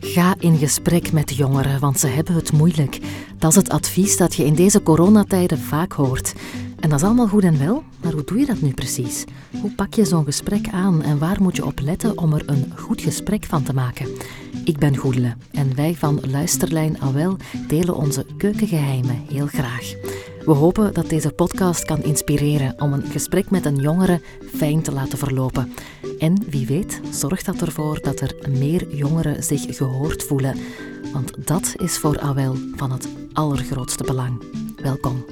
Ga in gesprek met jongeren, want ze hebben het moeilijk. Dat is het advies dat je in deze coronatijden vaak hoort. En dat is allemaal goed en wel, maar hoe doe je dat nu precies? Hoe pak je zo'n gesprek aan en waar moet je op letten om er een goed gesprek van te maken? Ik ben Goedele en wij van Luisterlijn Awel delen onze keukengeheimen heel graag. We hopen dat deze podcast kan inspireren om een gesprek met een jongere fijn te laten verlopen. En wie weet, zorgt dat ervoor dat er meer jongeren zich gehoord voelen. Want dat is voor Awel van het allergrootste belang. Welkom.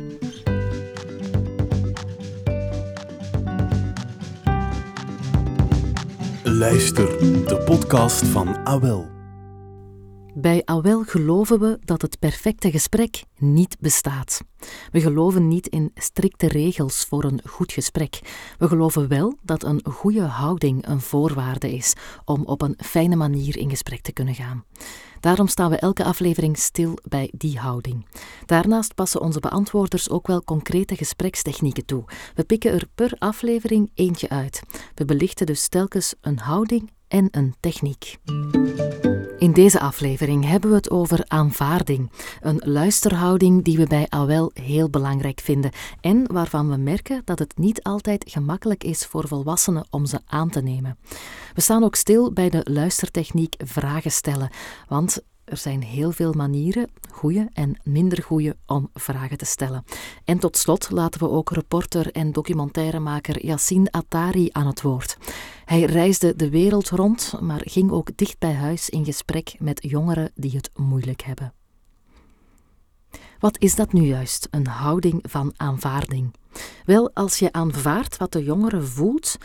Luister, de podcast van Awel. Bij Awel geloven we dat het perfecte gesprek niet bestaat. We geloven niet in strikte regels voor een goed gesprek. We geloven wel dat een goede houding een voorwaarde is om op een fijne manier in gesprek te kunnen gaan. Daarom staan we elke aflevering stil bij die houding. Daarnaast passen onze beantwoorders ook wel concrete gesprekstechnieken toe. We pikken er per aflevering eentje uit. We belichten dus telkens een houding en een techniek. In deze aflevering hebben we het over aanvaarding, een luisterhouding die we bij AWEL heel belangrijk vinden en waarvan we merken dat het niet altijd gemakkelijk is voor volwassenen om ze aan te nemen. We staan ook stil bij de luistertechniek vragen stellen, want er zijn heel veel manieren, goede en minder goede, om vragen te stellen. En tot slot laten we ook reporter en documentairemaker Yassine Attari aan het woord. Hij reisde de wereld rond, maar ging ook dicht bij huis in gesprek met jongeren die het moeilijk hebben. Wat is dat nu juist, een houding van aanvaarding? Wel, als je aanvaardt wat de jongere voelt,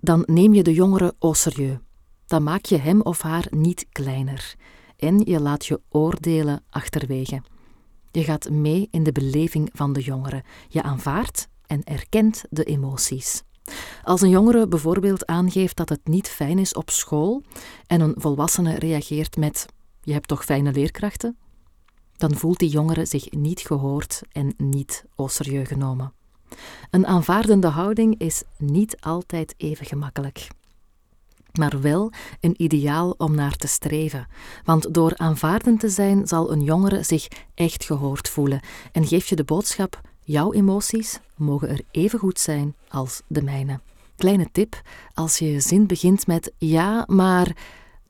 dan neem je de jongere au serieus. Dan maak je hem of haar niet kleiner en je laat je oordelen achterwege. Je gaat mee in de beleving van de jongere. Je aanvaardt en erkent de emoties. Als een jongere bijvoorbeeld aangeeft dat het niet fijn is op school en een volwassene reageert met: Je hebt toch fijne leerkrachten? Dan voelt die jongere zich niet gehoord en niet au serieus genomen. Een aanvaardende houding is niet altijd even gemakkelijk maar wel een ideaal om naar te streven. Want door aanvaardend te zijn zal een jongere zich echt gehoord voelen en geef je de boodschap: jouw emoties mogen er even goed zijn als de mijne. Kleine tip: als je zin begint met ja, maar,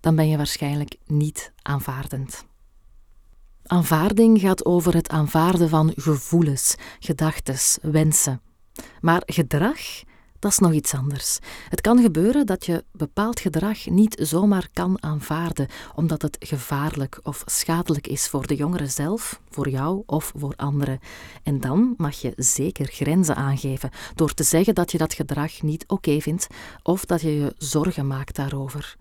dan ben je waarschijnlijk niet aanvaardend. Aanvaarding gaat over het aanvaarden van gevoelens, gedachten, wensen. Maar gedrag dat is nog iets anders. Het kan gebeuren dat je bepaald gedrag niet zomaar kan aanvaarden, omdat het gevaarlijk of schadelijk is voor de jongere zelf, voor jou of voor anderen. En dan mag je zeker grenzen aangeven door te zeggen dat je dat gedrag niet oké vindt of dat je je zorgen maakt daarover.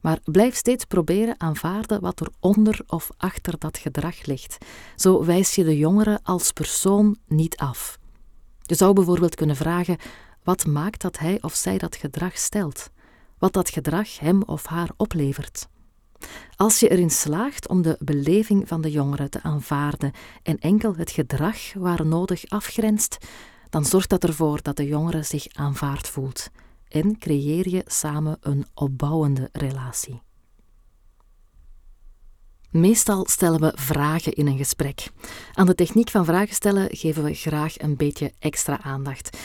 Maar blijf steeds proberen aanvaarden wat er onder of achter dat gedrag ligt. Zo wijs je de jongere als persoon niet af. Je zou bijvoorbeeld kunnen vragen: wat maakt dat hij of zij dat gedrag stelt? Wat dat gedrag hem of haar oplevert? Als je erin slaagt om de beleving van de jongere te aanvaarden en enkel het gedrag waar nodig afgrenst, dan zorgt dat ervoor dat de jongere zich aanvaard voelt en creëer je samen een opbouwende relatie. Meestal stellen we vragen in een gesprek. Aan de techniek van vragen stellen geven we graag een beetje extra aandacht.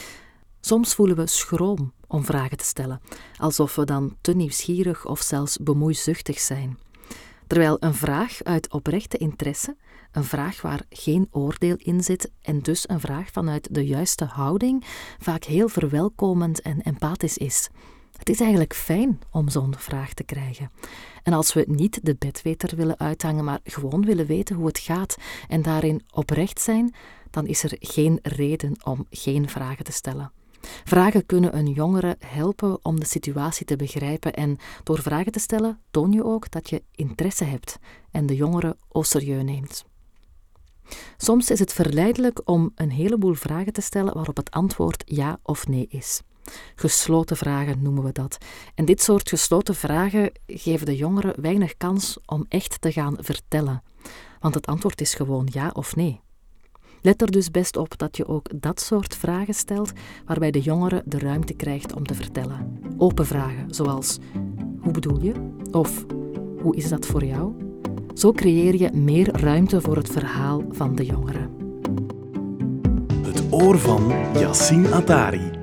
Soms voelen we schroom om vragen te stellen, alsof we dan te nieuwsgierig of zelfs bemoeizuchtig zijn. Terwijl een vraag uit oprechte interesse, een vraag waar geen oordeel in zit en dus een vraag vanuit de juiste houding, vaak heel verwelkomend en empathisch is. Het is eigenlijk fijn om zo'n vraag te krijgen. En als we niet de bedweter willen uithangen, maar gewoon willen weten hoe het gaat en daarin oprecht zijn, dan is er geen reden om geen vragen te stellen. Vragen kunnen een jongere helpen om de situatie te begrijpen en door vragen te stellen toon je ook dat je interesse hebt en de jongere au serieus neemt. Soms is het verleidelijk om een heleboel vragen te stellen waarop het antwoord ja of nee is. Gesloten vragen noemen we dat. En dit soort gesloten vragen geven de jongeren weinig kans om echt te gaan vertellen, want het antwoord is gewoon ja of nee. Let er dus best op dat je ook dat soort vragen stelt waarbij de jongere de ruimte krijgt om te vertellen. Open vragen, zoals hoe bedoel je? Of Hoe is dat voor jou? Zo creëer je meer ruimte voor het verhaal van de jongeren. Het oor van Yassine Atari.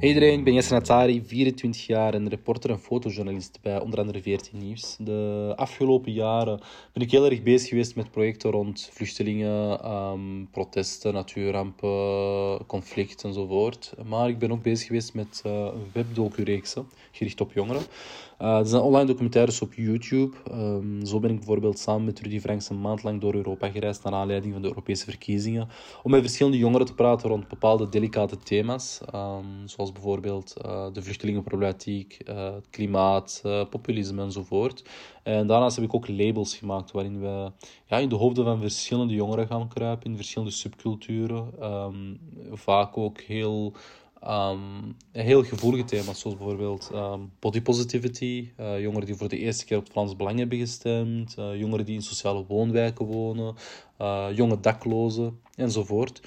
Hey iedereen, ik ben Jesse Natari, 24 jaar en reporter en fotojournalist bij onder andere 14 Nieuws. De afgelopen jaren ben ik heel erg bezig geweest met projecten rond vluchtelingen, um, protesten, natuurrampen, conflict enzovoort. Maar ik ben ook bezig geweest met uh, een webdocu-reeksen gericht op jongeren. Uh, er zijn online documentaires op YouTube. Um, zo ben ik bijvoorbeeld samen met Rudy Franks een maand lang door Europa gereisd naar aanleiding van de Europese verkiezingen. Om met verschillende jongeren te praten rond bepaalde delicate thema's. Um, zoals bijvoorbeeld uh, de vluchtelingenproblematiek, uh, het klimaat, populisme enzovoort. En daarnaast heb ik ook labels gemaakt waarin we ja, in de hoofden van verschillende jongeren gaan kruipen, in verschillende subculturen. Um, vaak ook heel Um, heel gevoelige thema's, zoals bijvoorbeeld um, body positivity, jongeren die voor de eerste keer op het Vlaams Belang hebben gestemd, jongeren die in sociale woonwijken wonen, uh, jonge daklozen enzovoort.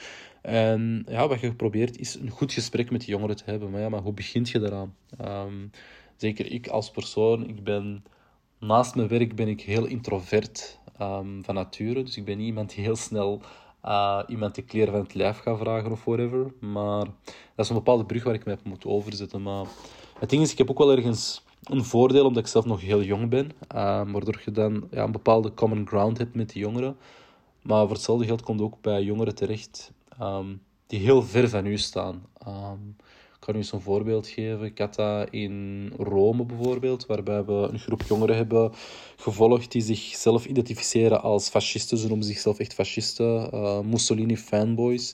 En ja, wat je geprobeerd is een goed gesprek met die jongeren te hebben. Maar, ja, maar hoe begint je daaraan? Um, zeker ik als persoon, ik ben, naast mijn werk ben ik heel introvert van nature. Dus ik ben niet iemand die heel snel uh, iemand de kleren van het lijf ga vragen of whatever. Maar dat is een bepaalde brug waar ik me heb moeten overzetten. Maar het ding is, ik heb ook wel ergens een voordeel, omdat ik zelf nog heel jong ben. Uh, waardoor je dan ja, een bepaalde common ground hebt met die jongeren. Maar voor hetzelfde geld komt ook bij jongeren terecht um, die heel ver van u staan. Um, ik kan u eens een voorbeeld geven. Ik had dat in Rome bijvoorbeeld, waarbij we een groep jongeren hebben gevolgd die zichzelf identificeren als fascisten. Ze noemen zichzelf echt fascisten, uh, Mussolini-fanboys.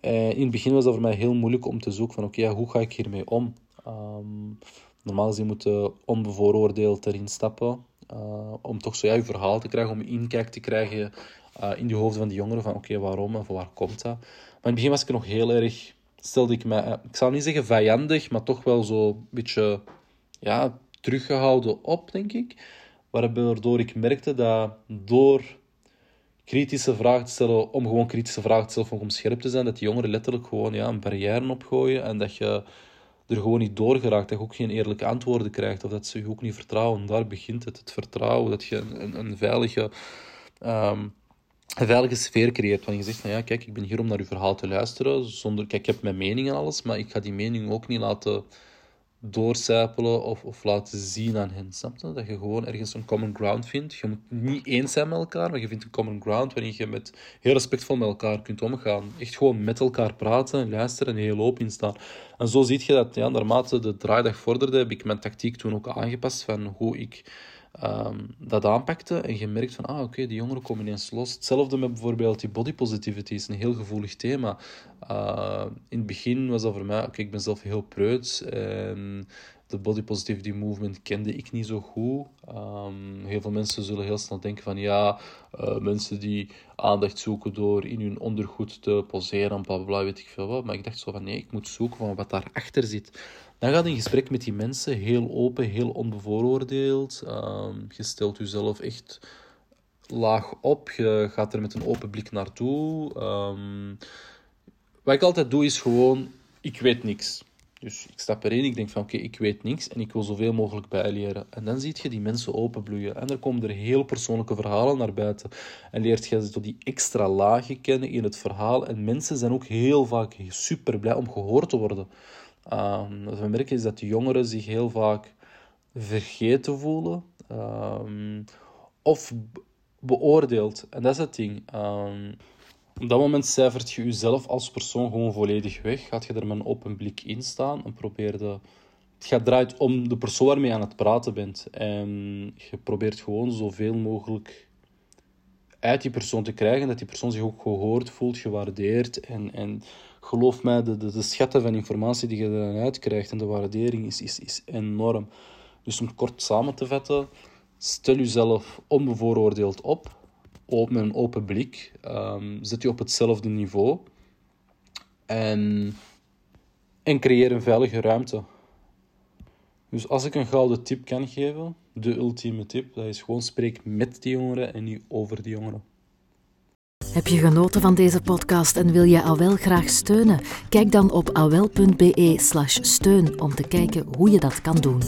in het begin was dat voor mij heel moeilijk om te zoeken van oké, okay, hoe ga ik hiermee om? Um, normaal gezien moeten onbevooroordeeld erin stappen. Uh, om toch zo ja, je verhaal te krijgen, om inkijk te krijgen uh, in de hoofden van die jongeren van oké, waarom en van waar komt dat? Maar in het begin was ik nog heel erg stelde ik mij, ik zou niet zeggen vijandig, maar toch wel zo een beetje ja, teruggehouden op, denk ik. Waardoor ik merkte dat door kritische vragen te stellen, om gewoon kritische vragen te stellen, om scherp te zijn, dat die jongeren letterlijk gewoon ja, een barrière opgooien en dat je er gewoon niet door geraakt, dat je ook geen eerlijke antwoorden krijgt of dat ze je ook niet vertrouwen. Daar begint het, het vertrouwen, dat je een, een veilige um, een veilige sfeer creëert. Want je zegt van ja, kijk, ik ben hier om naar uw verhaal te luisteren. Zonder, kijk, ik heb mijn mening en alles, maar ik ga die mening ook niet laten doorcijpelen of, of laten zien aan hen. Snap je? Dat je gewoon ergens een common ground vindt. Je moet niet eens zijn met elkaar, maar je vindt een common ground waarin je met heel respectvol met elkaar kunt omgaan. Echt gewoon met elkaar praten, luisteren en heel open in staan. En zo zie je dat ja, naarmate de draaidag vorderde, heb ik mijn tactiek toen ook aangepast van hoe ik um, dat aanpakte en je merkt van, ah oké, die jongeren komen ineens los. Hetzelfde met bijvoorbeeld die body positivity, is een heel gevoelig thema. Uh, in het begin was dat voor mij, oké, ik ben zelf heel preuts en de body positivity movement kende ik niet zo goed. Um, heel veel mensen zullen heel snel denken van ja, uh, mensen die aandacht zoeken door in hun ondergoed te poseren, bla bla, weet ik veel wat. Maar ik dacht zo van nee, ik moet zoeken van wat daarachter zit. Dan gaat in gesprek met die mensen, heel open, heel onbevooroordeeld. Um, je stelt jezelf echt laag op, je gaat er met een open blik naartoe. Um, wat ik altijd doe is gewoon, ik weet niks. Dus ik stap erin, ik denk van oké, ik weet niks en ik wil zoveel mogelijk bijleren. En dan zie je die mensen openbloeien. En er komen er heel persoonlijke verhalen naar buiten. En leert je tot die extra lagen kennen in het verhaal. En mensen zijn ook heel vaak super blij om gehoord te worden. Um, wat we merken is dat jongeren zich heel vaak vergeten voelen um, of beoordeeld. En dat is het ding. Um, op dat moment cijfert je jezelf als persoon gewoon volledig weg. Gaat je er met een open blik in staan en probeer de... Het gaat draait om de persoon waarmee je aan het praten bent. En je probeert gewoon zoveel mogelijk uit die persoon te krijgen, dat die persoon zich ook gehoord voelt, gewaardeerd. En, en geloof mij, de, de, de schatten van informatie die je eruit uitkrijgt en de waardering is, is, is enorm. Dus om kort samen te vatten, stel jezelf onbevooroordeeld op, met een open blik, um, zet je op hetzelfde niveau en, en creëer een veilige ruimte. Dus als ik een gouden tip kan geven, de ultieme tip, dat is gewoon spreek met die jongeren en niet over die jongeren. Heb je genoten van deze podcast en wil je Awel graag steunen? Kijk dan op awel.be/steun om te kijken hoe je dat kan doen.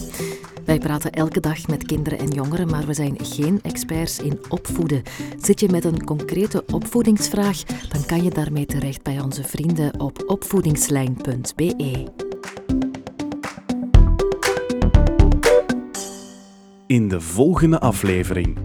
Wij praten elke dag met kinderen en jongeren, maar we zijn geen experts in opvoeden. Zit je met een concrete opvoedingsvraag, dan kan je daarmee terecht bij onze vrienden op opvoedingslijn.be. In de volgende aflevering.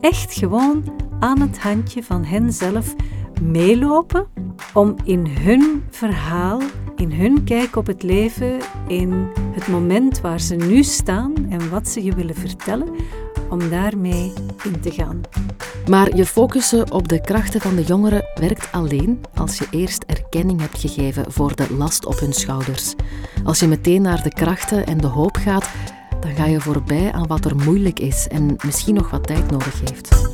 Echt gewoon aan het handje van hen zelf meelopen om in hun verhaal, in hun kijk op het leven, in het moment waar ze nu staan en wat ze je willen vertellen, om daarmee in te gaan. Maar je focussen op de krachten van de jongeren werkt alleen als je eerst erkenning hebt gegeven voor de last op hun schouders. Als je meteen naar de krachten en de hoop gaat, dan ga je voorbij aan wat er moeilijk is en misschien nog wat tijd nodig heeft.